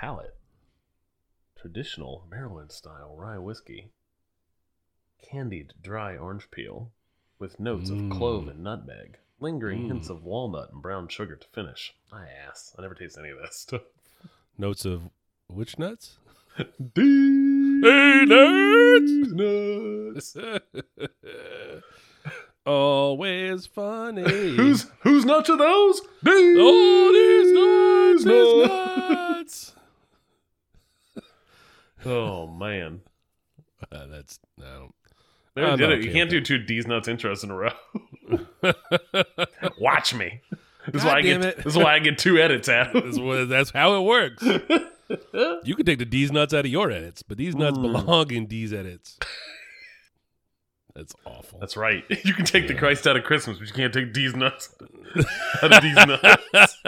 palate. Traditional Maryland style rye whiskey. Candied dry orange peel with notes of clove Mm. and nutmeg. Lingering hints Mm. of walnut and brown sugar to finish. My ass. I never taste any of this. Stuff. Notes of which nuts? These nuts. Always funny. who's whose nuts are those? These Oh, these nuts, these nuts. Nuts. Oh man. Uh, that's no. Never I'm did it. You can't do two D's nuts intros in a row. Watch me. This is why I get it. this is why I get two edits out. that's, that's how it works. You can take the D's nuts out of your edits, but these nuts Mm. belong in D's edits. That's awful. That's right. You can take the Christ out of Christmas, but you can't take D's nuts out of D's nuts.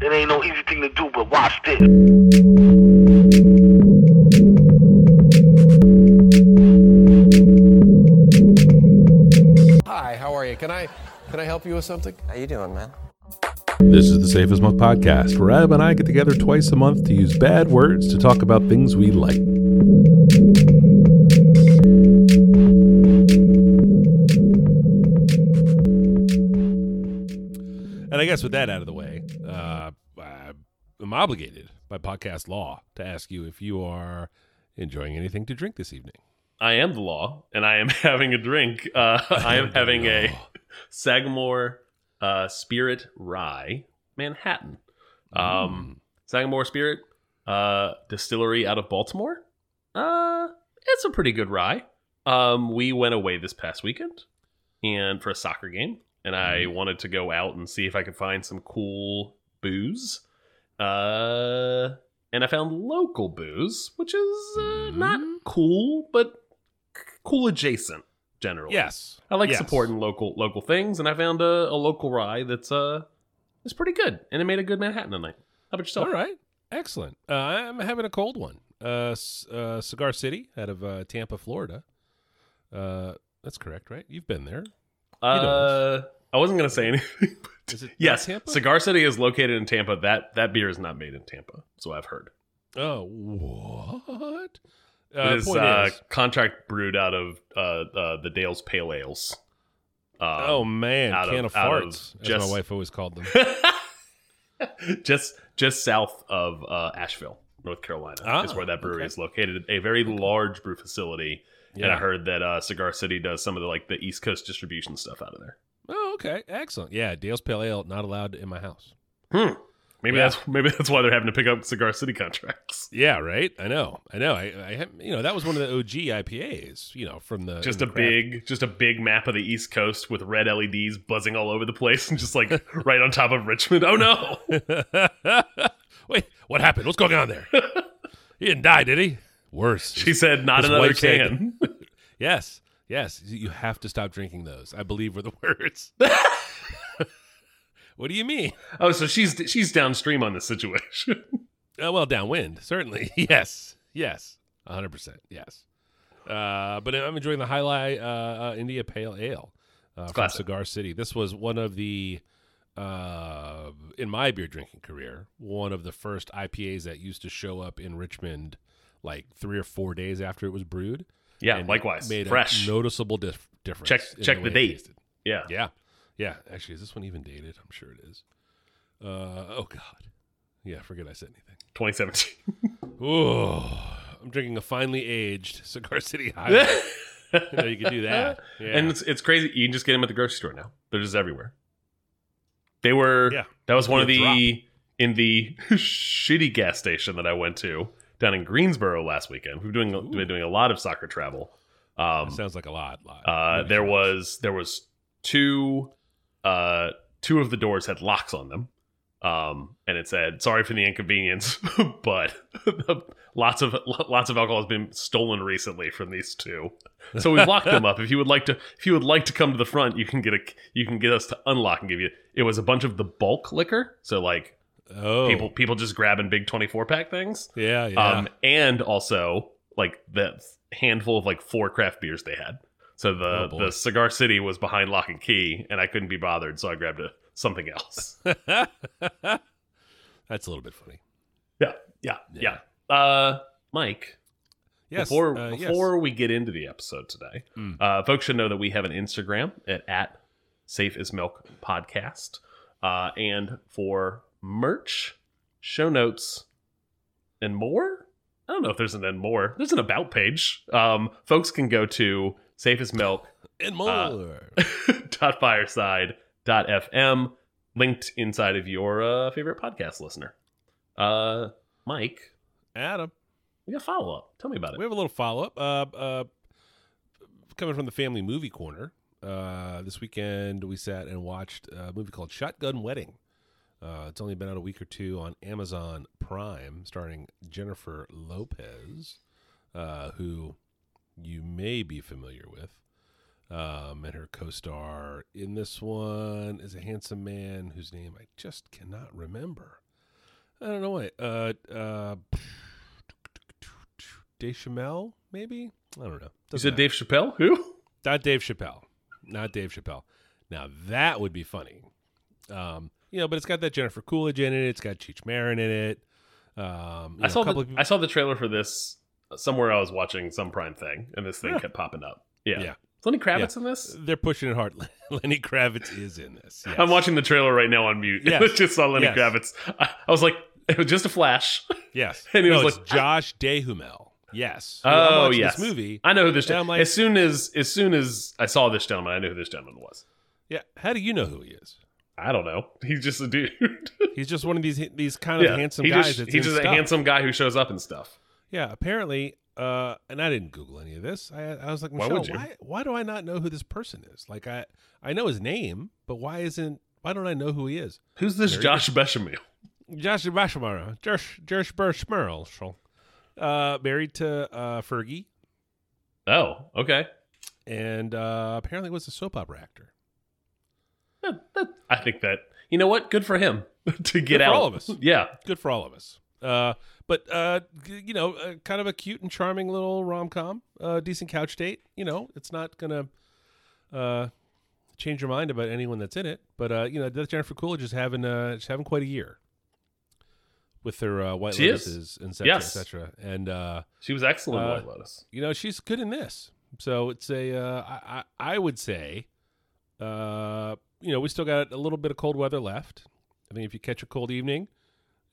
It ain't no easy thing to do, but watch this. Can I help you with something? How you doing, man? This is the Safe as Milk podcast, where Adam and I get together twice a month to use bad words to talk about things we like. And I guess with that out of the way, uh, I'm obligated by podcast law to ask you if you are enjoying anything to drink this evening. I am the law, and I am having a drink. Uh, I am having a. Sagamore uh, Spirit Rye Manhattan. Um, Sagamore Spirit uh, Distillery out of Baltimore. Uh, it's a pretty good rye. Um, we went away this past weekend and for a soccer game, and I wanted to go out and see if I could find some cool booze. Uh, and I found local booze, which is uh, not Mhm. cool, but cool adjacent generally. Yes, I like Yes. supporting local local things, and I found a, a local rye that's uh is pretty good, and it made a good Manhattan tonight. How about yourself? All right, excellent. Uh, I'm having a cold one. Uh, uh, Cigar City out of uh, Tampa, Florida. Uh, that's correct, right? You've been there. Uh, I wasn't gonna say anything. But Is it yes, Tampa? Cigar City is located in Tampa. That that beer is not made in Tampa, so I've heard. Oh, what? It Uh, is point uh, is, contract brewed out of uh, uh, the Dale's Pale Ales. Um, oh man, can of, of farts, as just- my wife always called them. just just south of uh, Asheville, North Carolina, is Ah, where that brewery okay. is located. A very large brew facility, and I heard that uh, Cigar City does some of the like the East Coast distribution stuff out of there. Oh, okay, excellent. Yeah, Dale's Pale Ale not allowed in my house. Hmm. Maybe Yeah. that's maybe that's why they're having to pick up Cigar City contracts. Yeah, right. I know. I know. I, I have, you know, that was one of the OG IPAs. You know, from the Just a the big, just a big map of the East Coast with red LEDs buzzing all over the place, and just like right on top of Richmond. Oh no! Wait, what happened? What's going on there? he didn't die, did he? Worse. She said, "Not His another said- can." yes, yes. You have to stop drinking those. I believe were the words. What do you mean? oh, so she's she's downstream on the situation. Uh, well, downwind, certainly. yes, yes, hundred percent. Yes. Uh, but I'm enjoying the Jai Alai uh, uh, India Pale Ale uh, from classic. Cigar City. This was one of the, uh, in my beer drinking career, one of the first IPAs that used to show up in Richmond like three or four days after it was brewed. yeah, and likewise, made fresh. a noticeable dif- difference. Check- check the it date. yeah, Yeah, yeah. Actually, is this one even dated? I'm sure it is. Uh, oh God. Yeah, forget I said anything. 2017. Oh, I'm drinking a finely aged Cigar City Jai Alai. you know, you can do that. Yeah. And it's it's crazy. You can just get them at the grocery store now. They're just everywhere. They were. Yeah. That was one of the in the shitty gas station that I went to down in Greensboro last weekend. We've doing Ooh. been doing a lot of soccer travel. Um, sounds like a lot. lot. uh, there was there was two uh, two of the doors had locks on them, um, and it said "Sorry for the inconvenience," but lots of lots of alcohol has been stolen recently from these two. So we've locked them up. If you would like to, if you would like to come to the front, you can get a you can get us to unlock and give you. It was a bunch of the bulk liquor, so like oh people people just grabbing big twenty four pack things, Yeah, yeah. um, and also like the handful of like four craft beers they had. So the Oh, the Cigar City was behind lock and key, and I couldn't be bothered, so I grabbed a, something else. That's a little bit funny. yeah, Yeah, Yeah. yeah. Uh, Mike, Yes. before uh, yes. before we get into the episode today, Mm. uh, folks should know that we have an Instagram at, at Safe as Milk Podcast, uh, and for merch, show notes, and more. I don't know if there's an and more. There's an about page. Um, folks can go to Safe as Milk and more. uh, dot fireside dot fm linked inside of your uh, favorite podcast listener. Uh, Mike, Adam, we got follow up. Tell me about it. we have a little follow up. Uh, uh, coming from the family movie corner. Uh, this weekend we sat and watched a movie called Shotgun Wedding. Uh, it's only been out a week or two on Amazon Prime, starring Jennifer Lopez, uh, who you may be familiar with. Um, and her co-star in this one is a handsome man whose name I just cannot remember. I don't know why. Uh, uh, Deschamel, maybe? I don't know. Doesn't said Dave Chappelle? Who? not Dave Chappelle. Not Dave Chappelle. Now that would be funny. Um, you know, but it's got that Jennifer Coolidge in it. It's got Cheech Marin in it. Um, I know, saw the of I saw the trailer for this somewhere. I was watching some Prime thing, and this thing Yeah. kept popping up. Yeah, Yeah. Is Lenny Kravitz in this? they're pushing it hard. Lenny Kravitz is in this. yes. I'm watching the trailer right now on mute. Yes. I just saw Lenny Yes. Kravitz. I, I was like, it was just a flash. Yes, And he no, was like- Josh Duhamel. Yes. Oh yes, this movie. I know who this. gentleman. Like- as soon as as soon as I saw this gentleman, I knew who this gentleman was. Yeah. How do you know who he is? I don't know. He's just a dude. He's just one of these these kind of handsome he guys. Just, he's just a handsome guy who shows up and stuff. Yeah, apparently, uh, and I didn't Google any of this. I, I was like, Why would you? why, why do I not know who this person is? Like, I, I know his name, but why isn't, why don't I know who he is? Who's this Very Josh Bechamel? Josh Bashmara, Josh, Josh Burschmerl, uh, married to uh, Fergie, Oh, okay. and uh, apparently was a soap opera actor. That- that- I think that you know what? Good for him to get Good for out. all of us. Yeah, Good for all of us. Uh, but uh, you know, uh, kind of a cute and charming little rom com, uh, decent couch date. You know, it's not gonna uh, change your mind about anyone that's in it. But uh, you know, that Jennifer Coolidge is having uh, she's having quite a year with her uh, White She. Lotuses, and cetera, Yes. et cetera. And uh, she was excellent. in Uh, White Lotus. you know, she's good in this. So it's a uh, I, I I would say, uh, you know, we still got a little bit of cold weather left. I think if you catch a cold evening,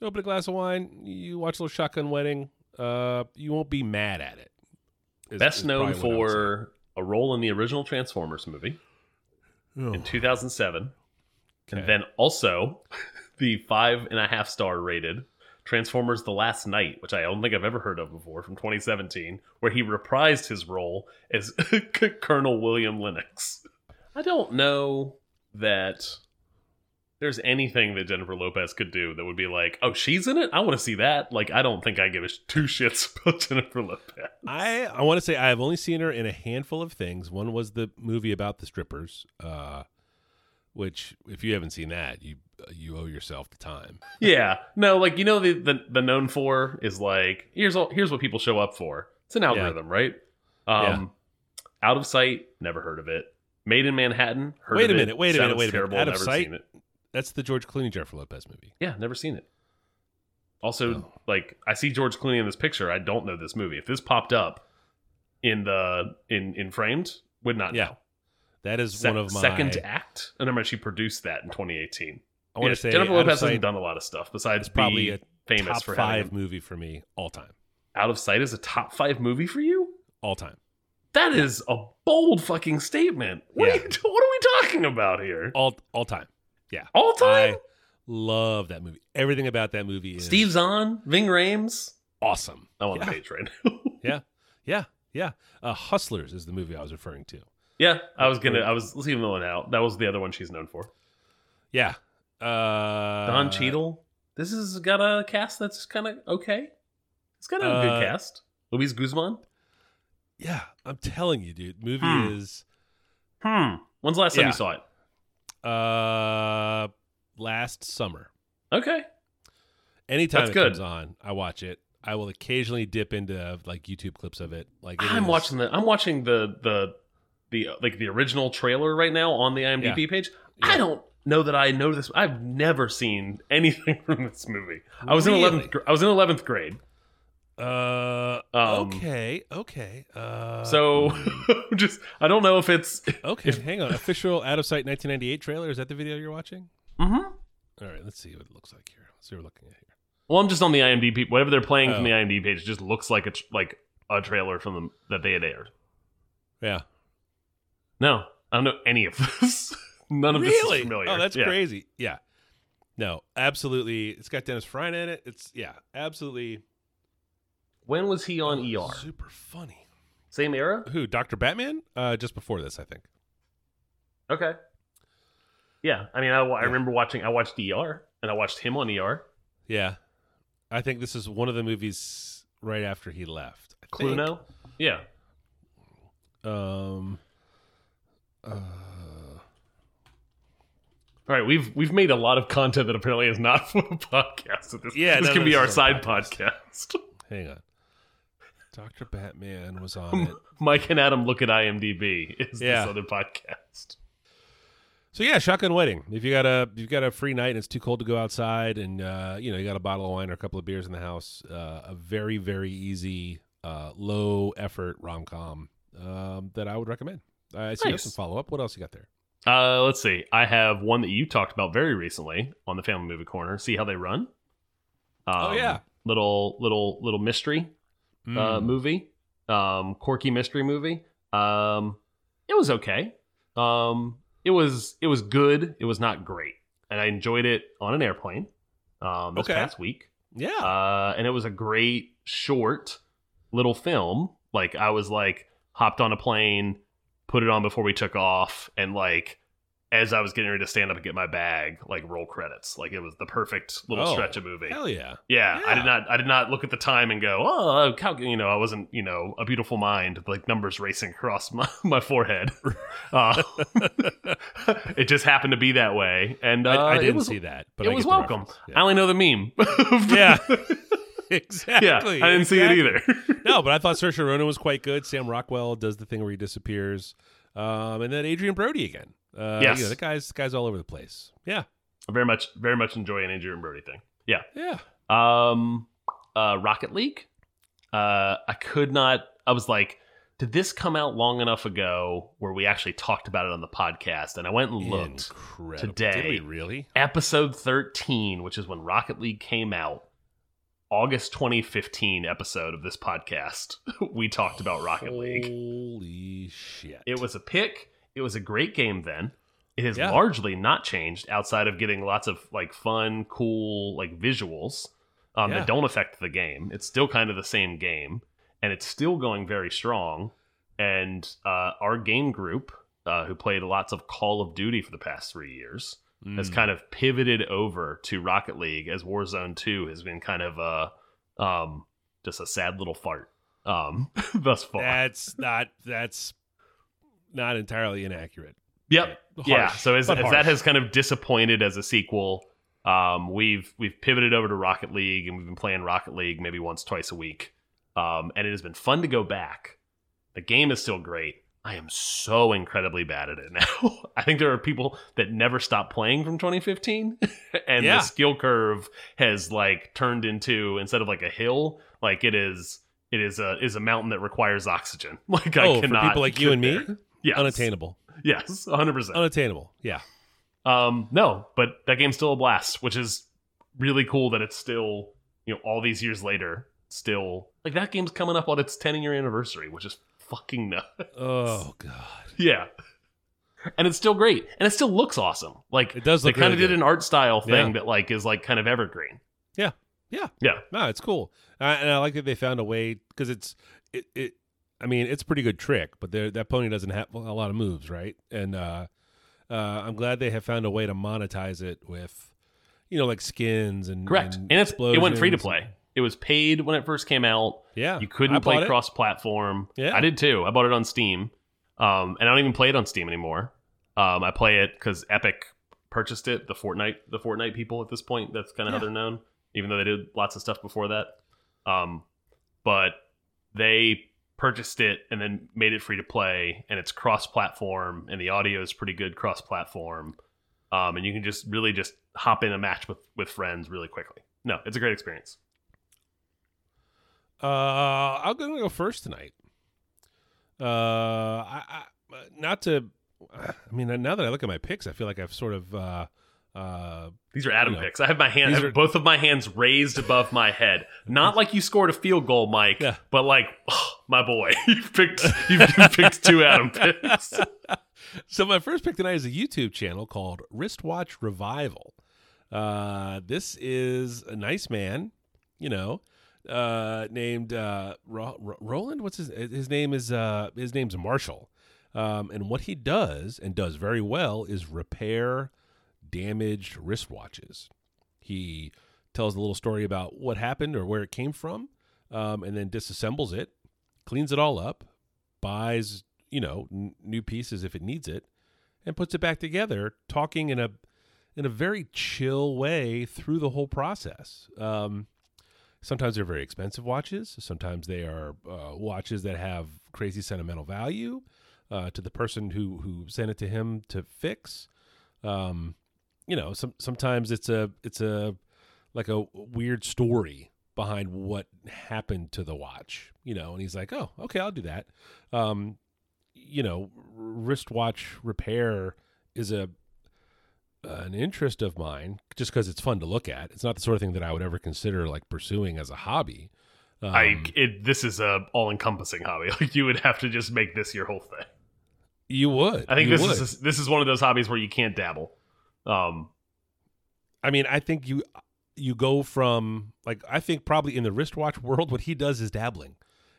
you open a glass of wine, you watch a little shotgun wedding, uh, you won't be mad at it. is- Best is known probably what I would say. for a role in the original Transformers movie in 2007, Okay. and then also the five and a half star rated Transformers: The Last Knight, which I don't think I've ever heard of before, from 2017, where he reprised his role as Colonel William Lennox. I don't know that there's anything that Jennifer Lopez could do that would be like, oh, she's in it. I want to see that. Like, I don't think I give a sh- two shits about Jennifer Lopez. I I want to say I've only seen her in a handful of things. One was the movie about the strippers, uh, which if you haven't seen that, you you owe yourself the time. Yeah, no, like you know the the, the known for is like here's all here's what people show up for. It's an algorithm, right? Um, out of sight, never heard of it. Maid in Manhattan. Heard Wait of a it, minute, wait a minute, sounds wait a minute. terrible, Out of sight? That's the George Clooney Jennifer Lopez movie. Yeah, never seen it. Also, Oh. like I see George Clooney in this picture. I don't know this movie. If this popped up in the in in framed, would not Yeah. know. That is Se- one of my second act. And I remember, she produced that in 2018. I want Yeah, to say Jennifer Lopez hasn't done a lot of stuff besides probably be a famous top for five having movie for me all time. Out of Sight is a top five movie for you. All time. That is a bold fucking statement. What, Yeah. are, you, what are we talking about here? All all time. Yeah. All time? I love that movie. Everything about that movie is Steve Zahn, Ving Rhames. awesome. I'm on yeah. the page right now. Yeah. Yeah. Yeah. Uh, Hustlers is the movie I was referring to. yeah, I was gonna. I was leaving the one out. That was the other one she's known for. Yeah. Uh, Don Cheadle. This has got a cast that's kind of okay. It's got a Uh, good cast. Luis Guzman. Yeah, I'm telling you, dude. Movie Hmm. is Hmm. When's the last time Yeah. you saw it? Uh last summer. Okay. Anytime That's it good. comes on, I watch it. I will occasionally dip into like YouTube clips of it. Like it I'm is- watching the. I'm watching the the the like the original trailer right now on the IMDb page. I don't. know that I know this. I've never seen anything from this movie. I was in eleventh. I was in eleventh grade. Uh, Um, okay, okay. Uh, So just I don't know if it's. okay, hang on. Official out of sight 1998 trailer. Is that the video you're watching? Mhm. All right, let's see what it looks like here. Let's see what we're looking at here. Well, I'm just on the IMDb. Whatever they're playing from Oh. the IMDb page just looks like a like a trailer from them that they had aired. Yeah. No, I don't know any of this. None of this is familiar. Oh, that's Yeah. crazy. Yeah. No, absolutely. It's got Dennis Farina in it. It's yeah, absolutely. When was he on ER? Super funny. Same era? Who? Doctor Batman? Uh, just before this, I think. Okay. Yeah, I mean, I, I Yeah. remember watching. I watched ER, and I watched him on ER. Yeah, I think this is one of the movies right after he left. I think. Yeah. Um. Uh, All right, we've we've made a lot of content that apparently is not for the podcast. This Yeah, this none can of be our side podcast. podcast. hang on. Doctor Batman was on it. Mike and Adam look at IMDb. Is Yeah. this other podcast? So yeah, shotgun wedding. If you got a you've got a free night and it's too cold to go outside, and uh, you know you got a bottle of wine or a couple of beers in the house, uh, a very very easy, uh, low effort rom com um, that I would recommend. I see you have Nice. some follow up. What else you got there? Uh, let's see. I have one that you talked about very recently on the Family Movie Corner. See how they run. Um, Oh, yeah. little little little mystery uh, Mm. movie, um, quirky mystery movie. Um, it was okay. Um, it was it was good. It was not great, and I enjoyed it on an airplane um, this Okay. past week. yeah, Uh, and it was a great short little film. Like I was like hopped on a plane, put it on before we took off, and like as I was getting ready to stand up and get my bag, like roll credits. Like it was the perfect little Oh, stretch of movie. hell yeah. Yeah, I did not. I did not look at the time and go, "Oh, how, you know." I wasn't, you know, a beautiful mind, like numbers racing across my, my forehead. Uh, it just happened to be that way, and uh, I, I didn't was, see that, but it I was welcome. reference. I only know the meme. Yeah. yeah, exactly. I didn't see it either. no, but I thought Saoirse Ronan was quite good. Sam Rockwell does the thing where he disappears, um, and then Adrien Brody again. Uh, Yes. you know, the guy's the guy's all over the place. Yeah, I very much, very much enjoy an Adrien Brody thing. Yeah. yeah. Um, uh, Rocket League. Uh, I could not. I was like, did this come out long enough ago where we actually talked about it on the podcast? And I went and looked. Incredible. today. Did we really? Episode thirteen, which is when Rocket League came out, August 2015 episode of this podcast. we talked about Rocket League. Holy shit! It was a pick. It was a great game then. It has Yeah. largely not changed outside of getting lots of like fun, cool like visuals um, Yeah. that don't affect the game. It's still kind of the same game, and it's still going very strong. And uh, our game group, uh, who played lots of Call of Duty for the past three years, has Mm. kind of pivoted over to Rocket League as Warzone Two has been kind of a um, just a sad little fart um, thus far. That's not. That's not entirely inaccurate. Yep. yeah. Harsh, So as, as that has kind of disappointed as a sequel, um, we've we've pivoted over to Rocket League and we've been playing Rocket League maybe once, twice a week. Um, and it has been fun to go back. The game is still great. I am so incredibly bad at it now. I think there are people that never stopped playing from 2015, and Yeah. the skill curve has like turned into instead of like a hill, like it is it is a is a mountain that requires oxygen. Like I oh, for people like you and me. Yes. unattainable. Yes, 100. percent Unattainable. Yeah. um, no, but that game's still a blast, which is really cool that it's still, you know, all these years later, still like that game's coming up on its 10 year anniversary, which is fucking nuts. Oh god. Yeah. And it's still great. And it still looks awesome. Like It does they look kind of really did good. an art style thing Yeah. that like is like kind of evergreen. Yeah. Yeah. Yeah. No, it's cool, uh, and I like that they found a way because it's it, it. I mean, it's a pretty good trick, but that pony doesn't have a lot of moves, right? And uh, uh, I'm glad they have found a way to monetize it with, you know, like skins and Correct. and, And, it's it went free to play. It was paid when it first came out. Yeah, You couldn't play cross platform. Yeah. I did too. I bought it on Steam. Um, and I don't even play it on Steam anymore. Um, I play it because Epic purchased it, the Fortnite the Fortnite people at this point. That's kind of Yeah. how they're known, even though they did lots of stuff before that. Um, but they purchased it and then made it free to play, and it's cross platform, and the audio is pretty good cross platform. um, and you can just really just hop in a match with with friends really quickly. No, it's a great experience. Uh, I'm gonna go first tonight. Uh, I, I not to. I mean, now that I look at my picks, I feel like I've sort of. Uh, uh, These are Adam You know, picks. I have my hand, I these have are- both of my hands raised above my head. Not like you scored a field goal, Mike, Yeah. but like, my boy, you've picked you've picked two Adam picks. so my first pick tonight is a YouTube channel called Wristwatch Revival. Uh, this is a nice man, you know, uh, named uh, Ro- Ro- Roland. What's his his name is uh, his name's Marshall. Um, and what he does and does very well is repair damaged wristwatches. He tells a little story about what happened or where it came from, um, and then disassembles it, cleans it all up, buys you know n- new pieces if it needs it, and puts it back together, talking in a in a very chill way through the whole process. Um, sometimes they're very expensive watches. Sometimes they are uh, watches that have crazy sentimental value uh, to the person who who sent it to him to fix. Um, you know, some sometimes it's a it's a like a weird story behind what happened to the watch. You know, and he's like, oh, okay, I'll do that. Um, you know, wristwatch repair is a an interest of mine just because it's fun to look at. It's not the sort of thing that I would ever consider like pursuing as a hobby. Um, I it, this is a all encompassing hobby. Like you would have to just make this your whole thing. you would. I think this would. is this is one of those hobbies where you can't dabble. Um, I mean, I think you you go from like I think probably in the wristwatch world, what he does is dabbling,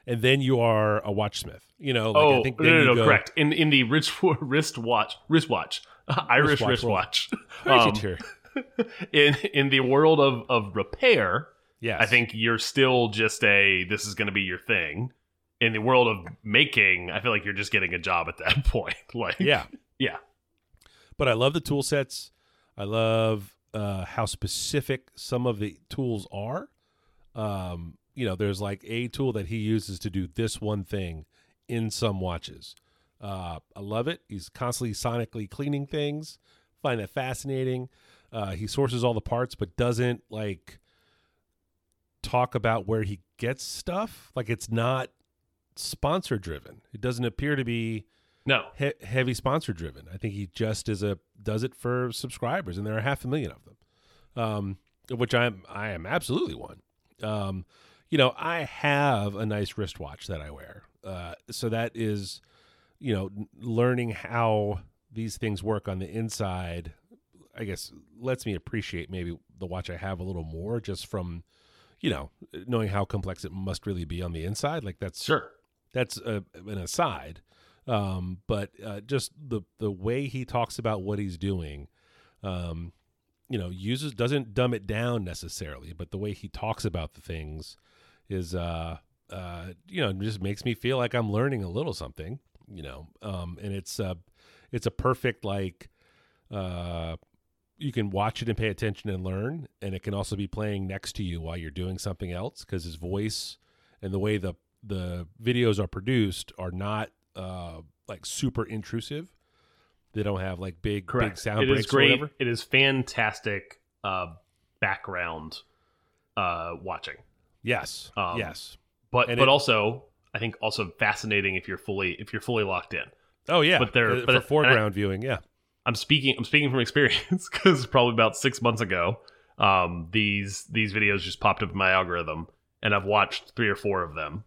and then you are a watchsmith. You know, like oh I think no no no go, correct in in the wrist wristwatch wristwatch Irish Wristwatch wristwatch. Um, in in the world of of repair, Yes, I think you're still just a this is going to be your thing. In the world of making, I feel like you're just getting a job at that point. Like yeah, yeah. but I love the tool sets. I love uh, how specific some of the tools are. Um, you know, there's like a tool that he uses to do this one thing in some watches. Uh, I love it. He's constantly sonically cleaning things. Find that fascinating. Uh, he sources all the parts, but doesn't like talk about where he gets stuff. Like it's not sponsor driven. It doesn't appear to be No. he- heavy sponsor driven. I think he just is a does it for subscribers, and there are half a million of them, um, which I'm I am absolutely one. Um, you know, I have a nice wristwatch that I wear, uh, so that is, you know, learning how these things work on the inside. I guess lets me appreciate maybe the watch I have a little more, just from, you know, knowing how complex it must really be on the inside. Like that's Sure. that's a, an aside um, but uh, just the the way he talks about what he's doing um, you know uses doesn't dumb it down necessarily but the way he talks about the things is uh, uh, you know just makes me feel like i'm learning a little something you know? Um, and it's uh, it's a perfect like uh, you can watch it and pay attention and learn and it can also be playing next to you while you're doing something else because his voice and the way the the videos are produced are not uh like super intrusive they don't have like big Correct. big sound it breaks is great. or whatever It is fantastic uh, background uh, watching. yes Um, yes But And but it- also I think also fascinating if you're fully if you're fully locked in. oh yeah but they're- Uh, but- for foreground viewing yeah I'm speaking I'm speaking from experience because probably about six months ago, um, these these videos just popped up in my algorithm, and I've watched three or four of them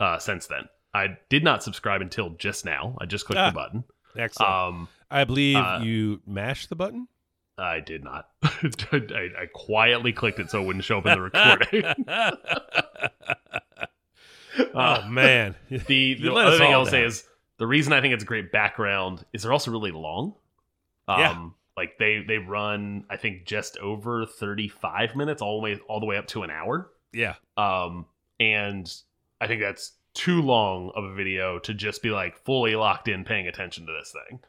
uh, since then. I did not subscribe until just now. I just clicked Ah. the button. excellent Um, i believe uh, you mashed the button I did not. I, I quietly clicked it so it wouldn't show up in the recording. oh Uh, man the the other thing I'll say is the reason I think it's a great background is they're also really long. Um, Yeah. Like they they run I think just over thirty five minutes all the way all the way up to an hour. yeah Um, and I think that's too long of a video to just be like fully locked in paying attention to this thing.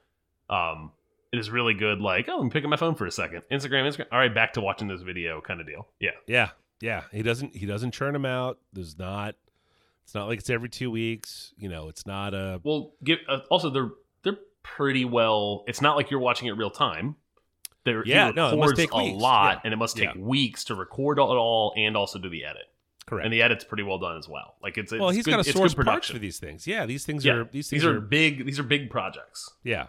Um, it is really good. Like oh, I'm picking my phone for a second. Instagram, Instagram. All right, back to watching this video kind of deal. Yeah. yeah yeah he doesn't he doesn't churn them out there's not it's not like it's every two weeks you know it's not a Well, give uh, also they're they're pretty well. It's not like you're watching it real time. There, Yeah, he no, it must records take a weeks. lot, Yeah. and it must take Yeah. weeks to record it all and also do the edit. Correct. And the edit's pretty well done as well. Like it's, it's well, he's good, got it's source parts production. for these things. Yeah, these things Yeah, are these these things are big. These are big projects. Yeah.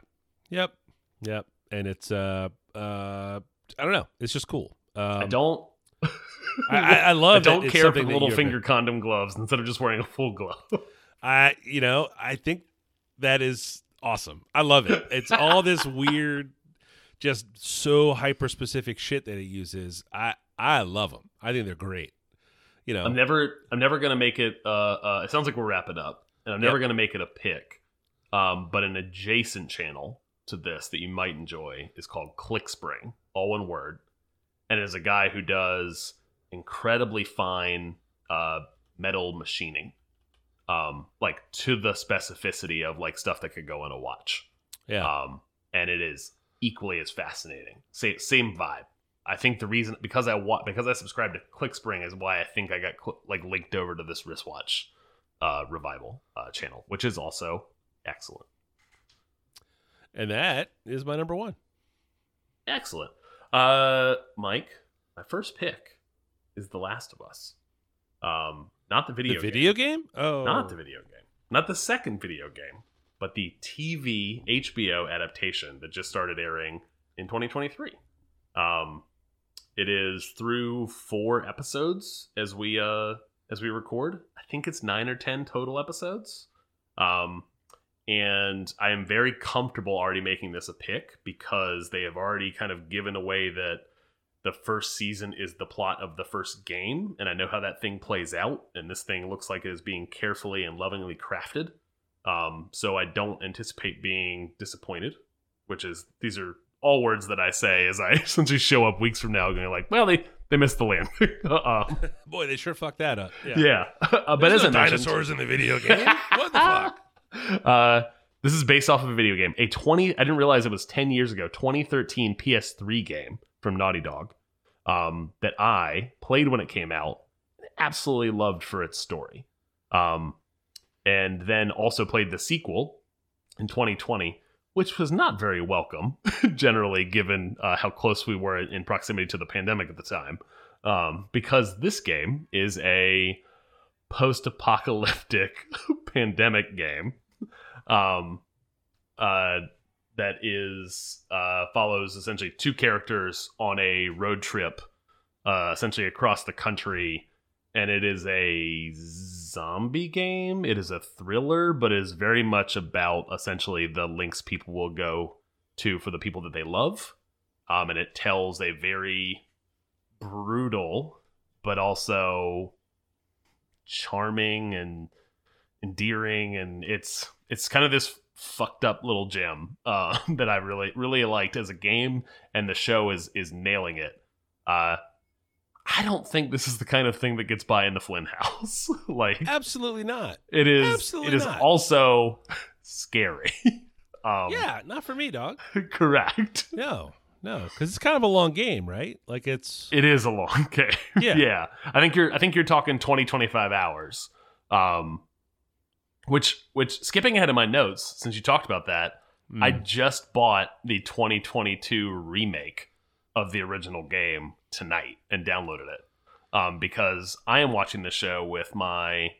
Yep. Yep. And it's uh uh I don't know. It's just cool. Um, I don't. I, I, I love. I don't it's care for something the that little finger condom gloves instead of just wearing a full glove. I you know I think that is awesome. I love it. It's all this weird, just so hyper specific shit that it uses. I I love them. I think they're great. You know. I'm never. I'm never gonna make it. Uh, uh, it sounds like we're wrapping up, and I'm never gonna make it a pick. Um, but an adjacent channel to this that you might enjoy is called ClickSpring, all one word, and it is a guy who does incredibly fine uh, metal machining, um, like to the specificity of like stuff that could go in a watch. yeah. um, and it is equally as fascinating. Same same vibe. I think the reason because I wa- because I subscribed to ClickSpring is why I think I got like linked over to this wristwatch uh, revival uh, channel, which is also excellent. and that is my number one. Excellent. Uh, Mike, my first pick is The Last of Us. Um, not the video the game. video game? Oh, not the video game, not the second video game, but the TV HBO adaptation that just started airing in 2023. Um, it is through four episodes as we uh as we record. I think it's nine or ten total episodes. Um, and I am very comfortable already making this a pick because they have already kind of given away that the first season is the plot of the first game, and I know how that thing plays out. And this thing looks like it is being carefully and lovingly crafted. Um, so I don't anticipate being disappointed. Which is these are all words that I say as I essentially show up weeks from now, going like, "Well, they they missed the land." um, boy, they sure fucked that up. Yeah, yeah, uh, but as no I mentioned, dinosaurs in the video game. what the fuck? uh, this is based off of a video game. A 20, I didn't realize it was 10 years ago, 2013 PS3 game from Naughty Dog um, that I played when it came out. Absolutely loved for its story. Um, and then also played the sequel in 2020, which was not very welcome, generally, given uh, how close we were in proximity to the pandemic at the time. Um, because this game is a post apocalyptic pandemic game um, uh, that is uh, follows essentially two characters on a road trip, uh, essentially across the country, and it is a zombie game. It is a thriller, but is very much about essentially the links people will go to for the people that they love, um, and it tells a very brutal but also charming and endearing and it's it's kind of this fucked up little gem uh, that I really really liked as a game and the show is is nailing it. Uh I don't think this is the kind of thing that gets by in the Flynn house. like Absolutely not. it is absolutely it is not. also scary. um yeah, not for me, dog. correct. No, no, because it's kind of a long game, right? Like it's It is a long game. Yeah. yeah. I think you're I think you're talking 20 25 hours. Um which which skipping ahead of my notes since you talked about that, Hmm. I just bought the 2022 remake of the original game tonight and downloaded it. Um because I am watching this show with my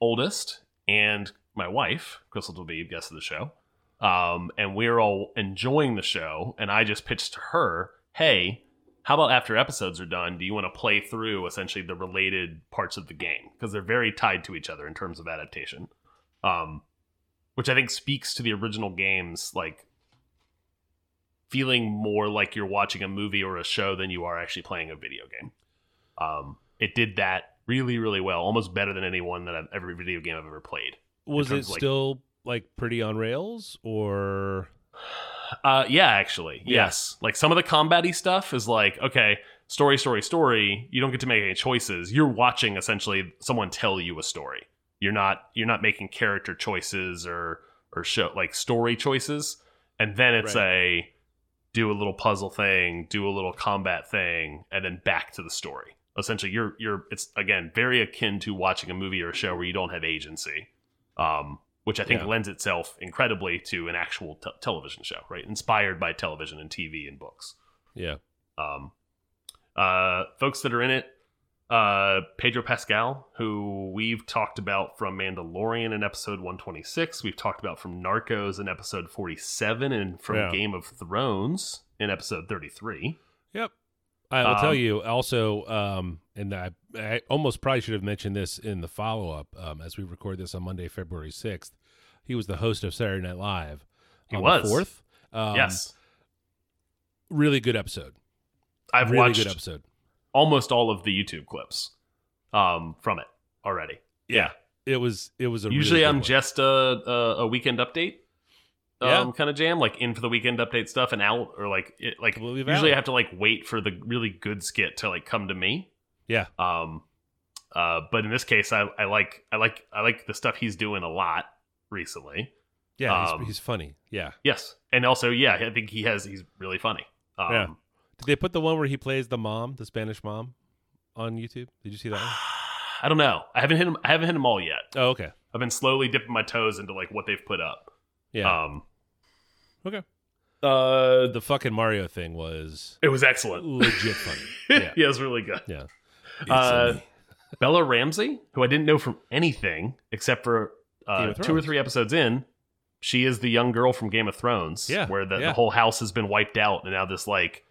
oldest and my wife, Crystal Dweeb, guest of the show. Um, and we're all enjoying the show. And I just pitched to her, hey, how about after episodes are done, do you want to play through essentially the related parts of the game? Because they're very tied to each other in terms of adaptation. Um, which I think speaks to the original games, like feeling more like you're watching a movie or a show than you are actually playing a video game. Um, it did that really, really well, almost better than anyone that I've every video game I've ever played. was it like- still like pretty on rails or Uh, yeah, actually, Yeah. yes. Like some of the combat-y stuff is like, okay, story, story, story. You don't get to make any choices. You're watching essentially someone tell you a story. You're not you're not making character choices or or show like story choices. And then it's a do a little puzzle thing, do a little combat thing, and then back to the story. Essentially, you're you're it's again very akin to watching a movie or a show where you don't have agency. Um, which I think Yeah. lends itself incredibly to an actual te- television show, right? Inspired by television and TV and books. Yeah. Um, uh, folks that are in it, uh, Pedro Pascal, who we've talked about from Mandalorian in episode 126. We've talked about from Narcos in episode 47 and from Yeah. Game of Thrones in episode 33. Yep. I will tell Um, you also, um, and I, I almost probably should have mentioned this in the follow up um, as we record this on Monday, February 6th. He was the host of Saturday Night Live. He on was. The 4th. Um, yes. Really good episode. I've really watched good episode. Almost all of the YouTube clips um, from it already. Yeah. It was, it was a Usually really good I'm one. just a, a, a weekend update. Yeah. Um, kind of jam like in for the weekend update stuff and out or like it like Completely usually valid. I have to like wait for the really good skit to like come to me. Yeah. Um uh but in this case I I like I like I like the stuff he's doing a lot recently. Yeah. He's, um, he's funny. Yeah. Yes. And also yeah, I think he has he's really funny. Um Yeah. Did they put the one where he plays the mom, the Spanish mom, on YouTube? Did you see that one? I don't know. I haven't hit him I haven't hit them all yet. Oh, okay. I've been slowly dipping my toes into like what they've put up. Yeah. Um okay. uh The fucking Mario thing was it was excellent. legit funny. Yeah. yeah, it was really good. Yeah. Uh, Bella Ramsey, who I didn't know from anything except for uh, two or three episodes in, she is the young girl from Game of Thrones. Yeah, where the, yeah. the whole house has been wiped out, and now this like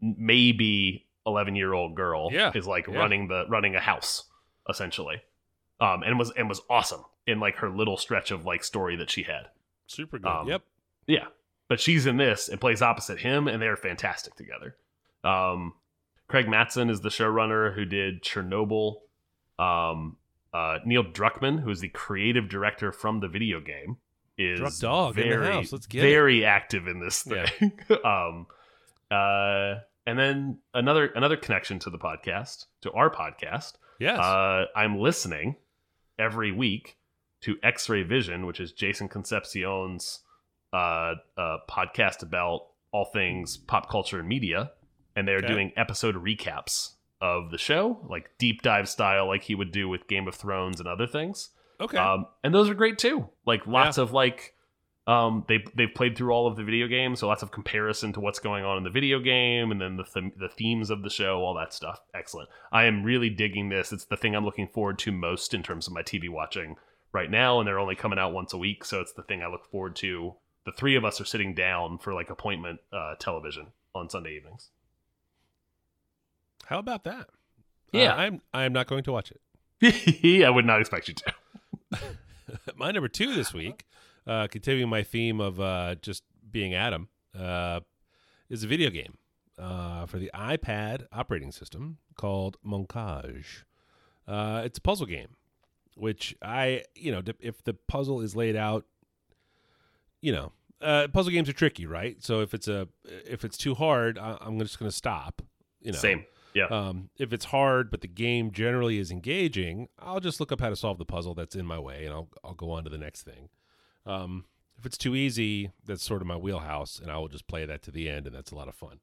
maybe eleven year old girl Yeah, is like yeah. running the running a house essentially, um, and was and was awesome in like her little stretch of like story that she had. super good. um, yep. Yeah. But she's in this and plays opposite him, and they're fantastic together. Um, Craig Mazin is the showrunner who did Chernobyl. Um, uh, Neil Druckmann, who is the creative director from the video game, is Druck dog in the very, house. Let's get it. very active in this Yeah. thing. um, uh, and then another another connection to the podcast, to our podcast. Yes. Uh, I'm listening every week to X-Ray Vision, which is Jason Concepcion's uh, uh, podcast about all things pop culture and media, and they're Okay. doing episode recaps of the show, like deep dive style, like he would do with Game of Thrones and other things. okay. Um, and those are great too. Like lots of like, um, they they've played through all of the video games, so lots of comparison to what's going on in the video game, and then the th the themes of the show, all that stuff. Excellent. I am really digging this. It's the thing I'm looking forward to most in terms of my TV watching right now, and they're only coming out once a week, so it's the thing I look forward to. The three of us are sitting down for like appointment uh, television on Sunday evenings. How about that? Yeah. Uh, I'm I'm not going to watch it. I would not expect you to. my number two this week, uh, continuing my theme of uh, just being Adam, uh, is a video game uh, for the iPad operating system called Moncage. Uh, it's a puzzle game, which I, you know, if the puzzle is laid out, you know, uh, puzzle games are tricky, right? So if it's a if it's too hard, I, I'm just going to stop. You know, Same. Yeah. um, if it's hard, but the game generally is engaging, I'll just look up how to solve the puzzle that's in my way, and I'll I'll go on to the next thing. Um, if it's too easy, that's sort of my wheelhouse, and I will just play that to the end, and that's a lot of fun.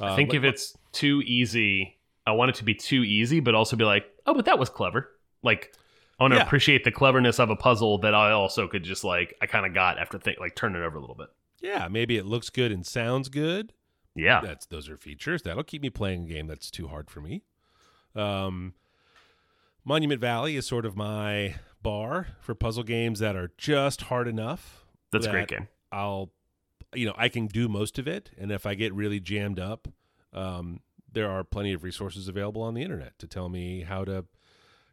Uh, I think but- if it's too easy, I want it to be too easy, but also be like, oh, but that was clever. Like, I want to Yeah. appreciate the cleverness of a puzzle that I also could just like, I kind of got after think like turn it over a little bit. yeah, maybe it looks good and sounds good. Yeah, That's those are features that'll keep me playing a game that's too hard for me. Um, Monument Valley is sort of my bar for puzzle games that are just hard enough that's a great game. I'll, you know, I can do most of it, and if I get really jammed up, um, there are plenty of resources available on the internet to tell me how to,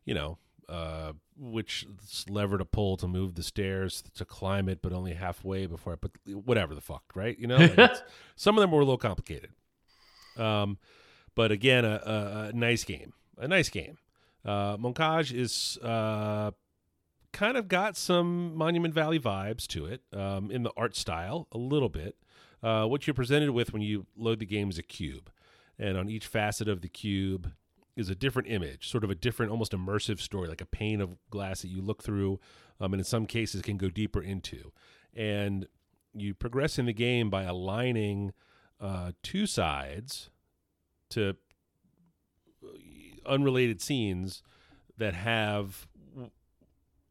you know, uh, which lever to pull to move the stairs to climb it, but only halfway before I put whatever the fuck, right? You know, Like, it's- some of them were a little complicated. Um, but again, a, a, a nice game, a nice game. Uh, Moncage is uh, kind of got some Monument Valley vibes to it um, in the art style, a little bit. Uh, what you're presented with when you load the game is a cube, and on each facet of the cube is a different image, sort of a different, almost immersive story, like a pane of glass that you look through, um, and in some cases can go deeper into. And you progress in the game by aligning uh, two sides to uh, unrelated scenes that have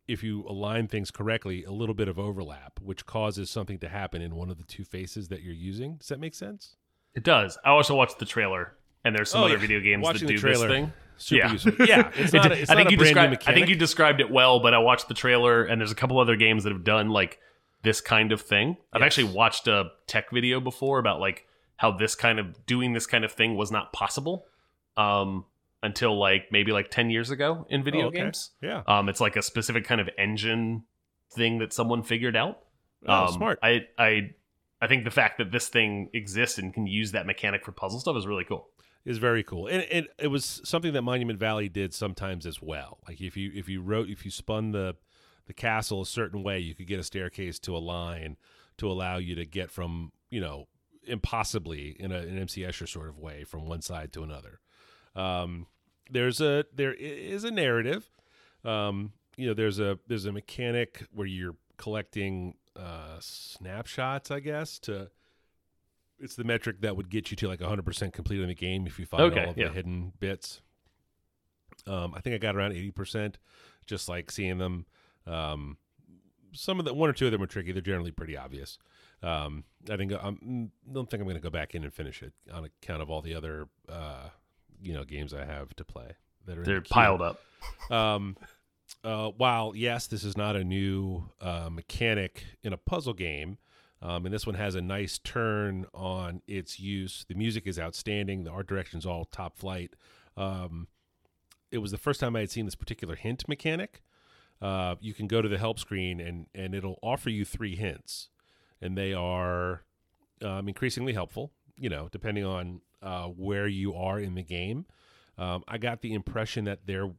if you align things correctly a little bit of overlap which causes something to happen in one of the two faces that you're using does that make sense It does. I also watched the trailer, and there's some Oh, other yeah. video games Watching that do this thing. Super Yeah. useful. Yeah, it's not. A, it's I think you described. I think you described it well, but I watched the trailer, and there's a couple other games that have done like this kind of thing. I've actually watched a tech video before about like how this kind of doing this kind of thing was not possible um, until like maybe like ten years ago in video Oh, okay. games. Yeah. Um, it's like a specific kind of engine thing that someone figured out. Oh, um, smart. I I I think the fact that this thing exists and can use that mechanic for puzzle stuff is really cool. is very cool, and it, it was something that Monument Valley did sometimes as well. Like if you if you wrote if you spun the the castle a certain way, you could get a staircase to a line to allow you to get from you know impossibly in a, an MC Escher sort of way from one side to another. Um, there's a there is a narrative. Um, you know, there's a there's a mechanic where you're collecting uh, snapshots, I guess, to it's the metric that would get you to like 100% complete in the game if you find Okay, all of yeah. the hidden bits. Um, I think I got around 80%, just like seeing them. Um, some of the one or two of them are tricky. They're generally pretty obvious. Um, I think I don't think I'm going to go back in and finish it on account of all the other uh, you know games I have to play that are They're the piled up. Um, uh, while yes, this is not a new uh, mechanic in a puzzle game, um, and this one has a nice turn on its use. The music is outstanding. The art direction is all top flight. Um, it was the first time I had seen this particular hint mechanic. Uh, you can go to the help screen and and it'll offer you three hints, and they are um, increasingly helpful. You know, depending on uh, where you are in the game. Um, I got the impression that there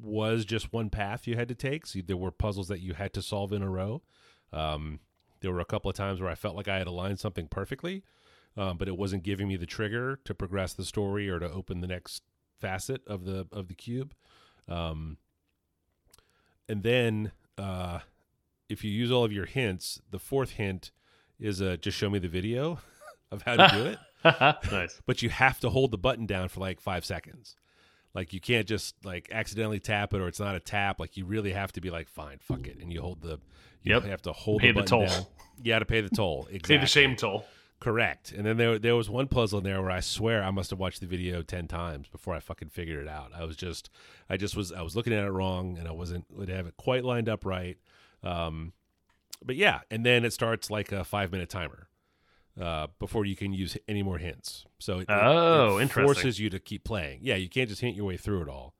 was just one path you had to take. So there were puzzles that you had to solve in a row. Um, there were a couple of times where I felt like I had aligned something perfectly, um, but it wasn't giving me the trigger to progress the story or to open the next facet of the of the cube. Um, and then uh, if you use all of your hints, the fourth hint is uh, just show me the video of how to do it nice. but you have to hold the button down for like five seconds. Like you can't just like accidentally tap it or it's not a tap. Like you really have to be like, fine, fuck it, and you hold the. You Yep. have to hold Pay the the toll. down. You got to pay the toll. Exactly. Pay the shame toll. Correct. And then there there was one puzzle in there where I swear I must have watched the video ten times before I fucking figured it out. I was just I just was I was looking at it wrong and I wasn't would have it quite lined up right. Um, but yeah, and then it starts like a five minute timer uh, before you can use any more hints. So it, Oh, it forces you to keep playing. Yeah, you can't just hint your way through it all.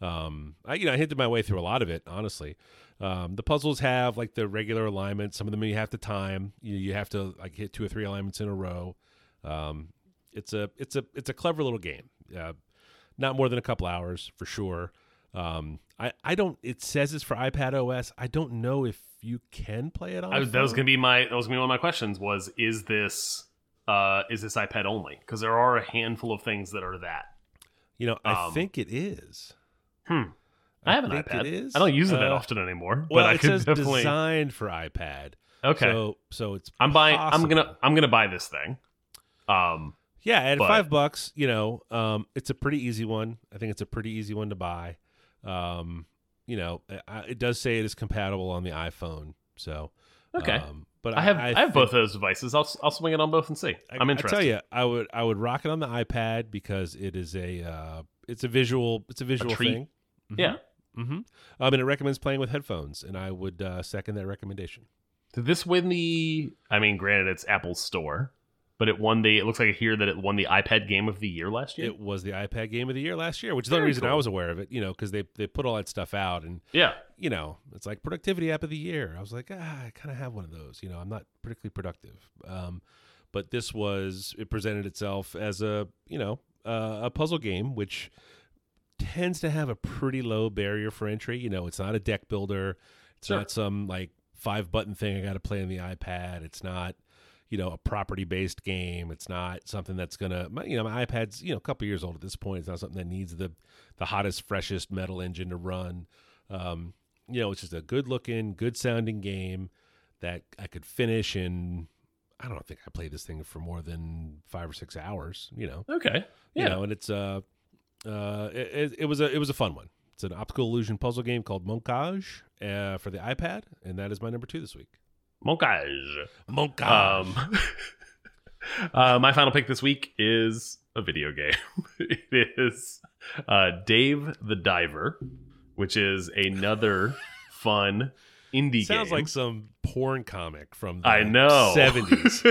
Um, I you know I hinted my way through a lot of it, honestly. Um, the puzzles have like the regular alignment. Some of them you have to time. You you have to like hit two or three alignments in a row. Um, it's a it's a it's a clever little game. Uh, not more than a couple hours for sure. Um, I I don't. It says it's for iPad OS. I don't know if you can play it on. I, that was gonna be my that was gonna be one of my questions was is this uh is this iPad only? Because there are a handful of things that are that. You know, I um, think it is. Hmm. I, have an iPad. It is. I don't use it that Uh, often anymore, Well, but I it could says definitely. designed for iPad. okay, So so it's I'm buying. I'm gonna. I'm gonna buy this thing. Um. Yeah, at But- five bucks, you know, um, it's a pretty easy one. I think it's a pretty easy one to buy. Um, you know, I, it does say it is compatible on the iPhone. So Okay. um, but I have. I, have think- both those devices. I'll. I'll swing it on both and see. I, I'm interested. I tell you, I would I would rock it on the iPad because it is a uh, it's a visual it's a visual treat. thing. Yeah. Mm-hmm. Um, and it recommends playing with headphones, and I would uh, second that recommendation. Did this win the? I mean, granted, it's Apple's store, but it won the. It looks like here that it won the iPad Game of the Year last year. It was the iPad Game of the Year last year, which is the only reason I was aware of it. You know, because they they put all that stuff out, and yeah. you know, it's like productivity app of the year. I was like, ah, I kind of have one of those. You know, I'm not particularly productive. Um, but this was it presented itself as a you know uh, a puzzle game, which tends to have a pretty low barrier for entry. You know, it's not a deck builder. It's Sure. not some like five button thing I got to play on the iPad. It's not you know a property based game. It's not something that's gonna my, you know my iPad's you know a couple years old at this point. It's not something that needs the the hottest freshest metal engine to run. Um, you know, it's just a good looking, good sounding game that I could finish in. I don't think I played this thing for more than five or six hours. You know, Okay. Yeah. you know, and it's uh, uh, it, it, was a it was a fun one. It's an optical illusion puzzle game called Moncage uh, for the iPad, and that is my number two this week. Moncage. Moncage. Um. Uh, my final pick this week is a video game. it is uh, Dave the Diver, which is another fun indie Sounds game. like some porn comic from the I know 70s.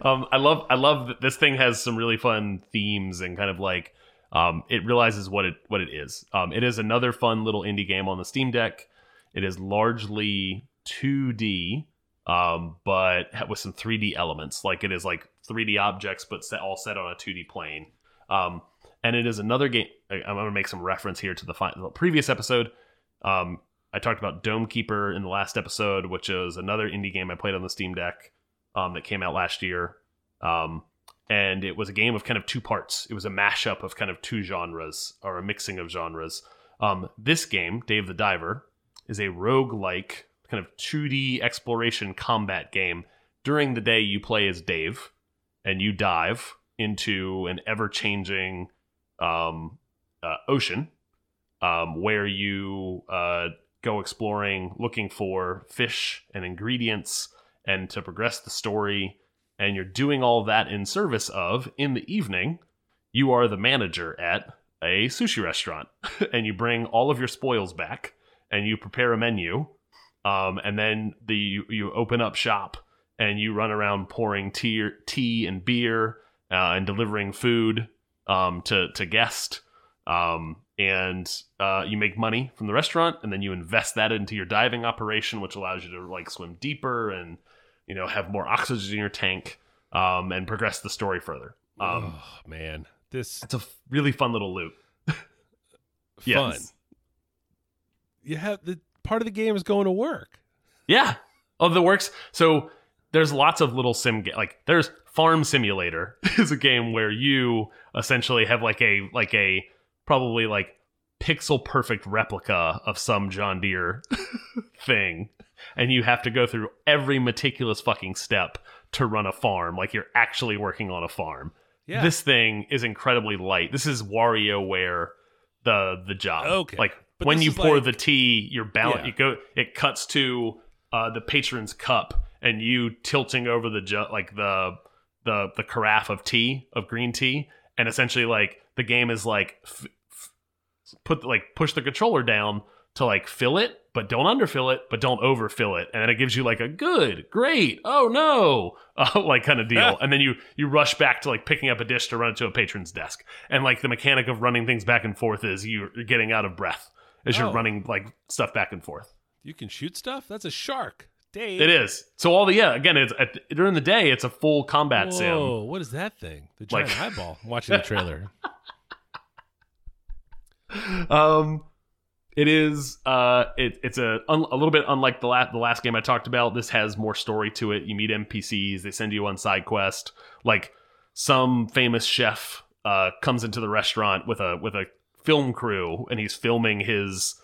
um, I love I love that this thing has some really fun themes and kind of like um, it realizes what it what it is. Um, it is another fun little indie game on the Steam Deck. It is largely 2D, um, but with some 3D elements. Like it is like 3D objects, but set, all set on a 2D plane. Um, and it is another game. I, I'm going to make some reference here to the, the previous episode. Um, I talked about Dome Keeper in the last episode, which is another indie game I played on the Steam Deck um, that came out last year. Um, and it was a game of kind of two parts. It was a mashup of kind of two genres or a mixing of genres. Um, this game, Dave the Diver, is a rogue-like kind of 2D exploration combat game. During the day, you play as Dave, and you dive into an ever-changing um, uh, ocean um, where you uh, go exploring, looking for fish and ingredients, and to progress the story. And you're doing all that in service of, in the evening, you are the manager at a sushi restaurant, and you bring all of your spoils back, and you prepare a menu, um, and then the you, you open up shop, and you run around pouring tea, tea and beer, uh, and delivering food um, to to guests um, and uh, you make money from the restaurant, and then you invest that into your diving operation, which allows you to like swim deeper and you know have more oxygen in your tank um, and progress the story further. Um, oh man, this it's a really fun little loop. fun. Yes. You have the part of the game is going to work. Yeah. Oh, the works. So there's lots of little sim ga- like there's Farm Simulator is a game where you essentially have like a like a probably like pixel perfect replica of some John Deere thing and you have to go through every meticulous fucking step to run a farm like you're actually working on a farm. Yeah. This thing is incredibly light. This is WarioWare the the job. Okay. Like But when you pour like- the tea, your balance. Yeah. You go. It cuts to uh, the patron's cup, and you tilting over the ju- like the the the carafe of tea of green tea, and essentially like the game is like f- f- put like push the controller down to like fill it, but don't underfill it, but don't overfill it, and then it gives you like a good, great, oh no, uh, like kind of deal, and then you you rush back to like picking up a dish to run it to a patron's desk, and like the mechanic of running things back and forth is you're getting out of breath as you're Oh. running like stuff back and forth. You can shoot stuff. That's a shark, Dave. It is so all the yeah again it's at, during the day it's a full combat sim. Whoa, what is that thing? The giant Like- eyeball. I'm watching the trailer. um it is uh it, it's a a little bit unlike the last the last game i talked about this has more story to it you meet npcs they send you on side quest like some famous chef uh comes into the restaurant with a with a film crew and he's filming his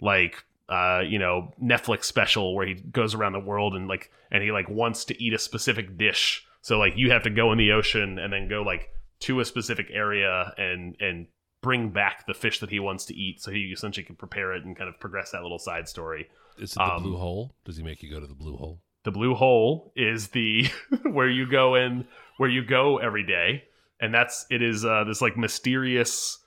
like uh you know netflix special where he goes around the world and like and he like wants to eat a specific dish so like you have to go in the ocean and then go like to a specific area and and bring back the fish that he wants to eat so he essentially can prepare it and kind of progress that little side story Is it the Um, blue hole? Does he make you go to the blue hole? the blue hole is the where you go in where you go every day and that's it is uh this like mysterious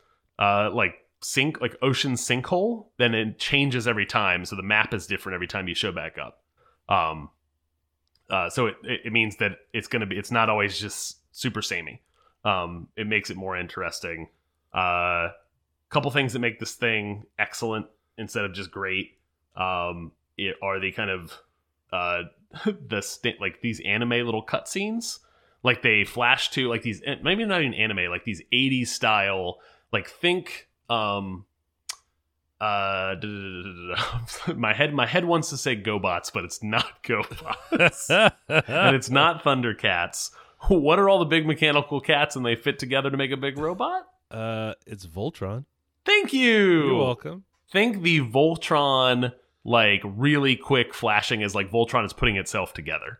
uh like sink like ocean sinkhole then it changes every time so the map is different every time you show back up. Um uh so it it means that it's gonna be it's not always just super samey. Um it makes it more interesting. Uh couple things that make this thing excellent instead of just great um it are the kind of uh the like these anime little cutscenes. Like they flash to like these maybe not even anime like these 80s style like think um uh my head my head wants to say gobots but it's not gobots and it's not thundercats what are all the big mechanical cats and they fit together to make a big robot uh, it's Voltron. thank you You're welcome. think the Voltron like really quick flashing is like Voltron is putting itself together.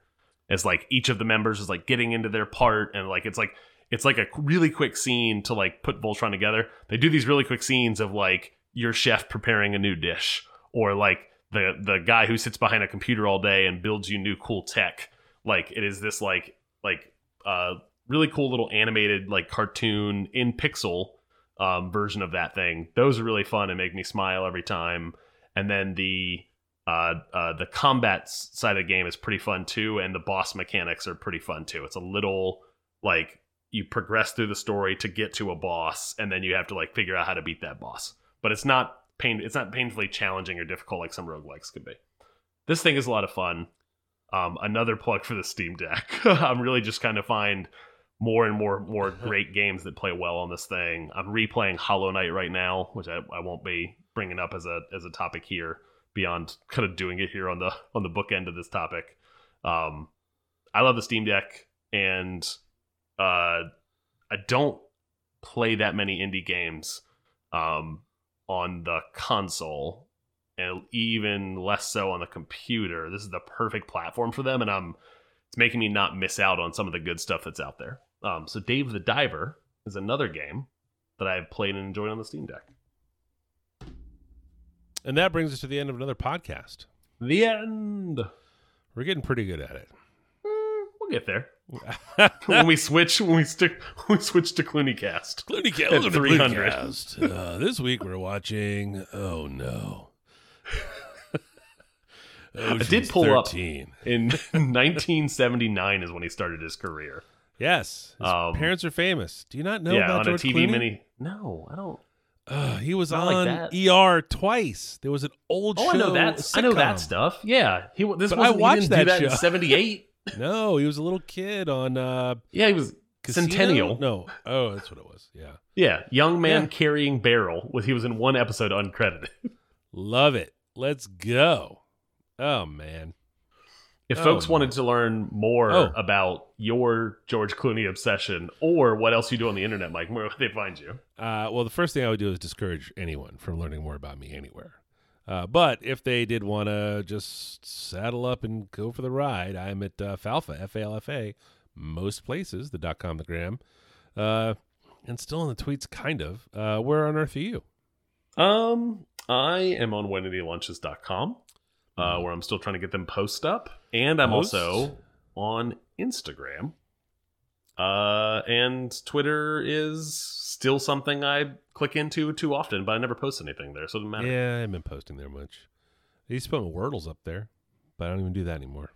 As like each of the members is like getting into their part and like it's like it's like a really quick scene to like put Voltron together. They do these really quick scenes of like your chef preparing a new dish or like the the guy who sits behind a computer all day and builds you new cool tech. Like it is this like like uh, really cool little animated like cartoon in pixel um, version of that thing. Those are really fun and make me smile every time. And then the uh, uh, the combat side of the game is pretty fun too, and the boss mechanics are pretty fun too. It's a little like you progress through the story to get to a boss, and then you have to like figure out how to beat that boss. But it's not pain. It's not painfully challenging or difficult like some roguelikes could be. This thing is a lot of fun. Um, another plug for the Steam Deck. I'm really just kind of find more and more more great games that play well on this thing. I'm replaying Hollow Knight right now, which I, I won't be bringing up as a as a topic here beyond kind of doing it here on the on the book end of this topic. Um, I love the Steam Deck, and uh, I don't play that many indie games um, on the console, and even less so on the computer. This is the perfect platform for them, and I'm it's making me not miss out on some of the good stuff that's out there. Um, so Dave the Diver is another game that I've played and enjoyed on the Steam Deck. And that brings us to the end of another podcast. The end. We're getting pretty good at it. Mm, we'll get there when we switch. When we stick. When we switch to Clooney Cast. Clooney Cast. At 300. Uh, this week we're watching. Oh no. I did pull up in 1979 is when he started his career. Yes, his Um, parents are famous. Do you not know yeah, about on George a TV Clooney? mini. No, I don't. Uh, he was Not on that. ER twice. There was an old Oh, show. I know that. I know that stuff. Yeah, he. This was. I watched he didn't that do that show. in '78. No, he was a little kid on uh, Yeah, he was Casino? Centennial. No, oh, that's what it was. Yeah, Yeah, young man Yeah. carrying barrel. Was he was in one episode uncredited. love it. Let's go. Oh man, If Oh, folks my. wanted to learn more Oh. about your George Clooney obsession or what else you do on the internet, Mike, where would they find you? Uh, well, the first thing I would do is discourage anyone from learning more about me anywhere. Uh, but if they did want to just saddle up and go for the ride, I'm at uh, Falfa, F A L F A, most places, the dot com, the gram, uh, and still in the tweets, kind of. Uh, where on earth are you? Um, I am on WhenDidHeLunches.com, uh, Mhm. where I'm still trying to get them post up, and I'm also on Instagram. Uh, and Twitter is still something I click into too often, but I never post anything there, so it doesn't matter. Yeah, I haven't been posting there much. I used to put my Wordles up there, but I don't even do that anymore.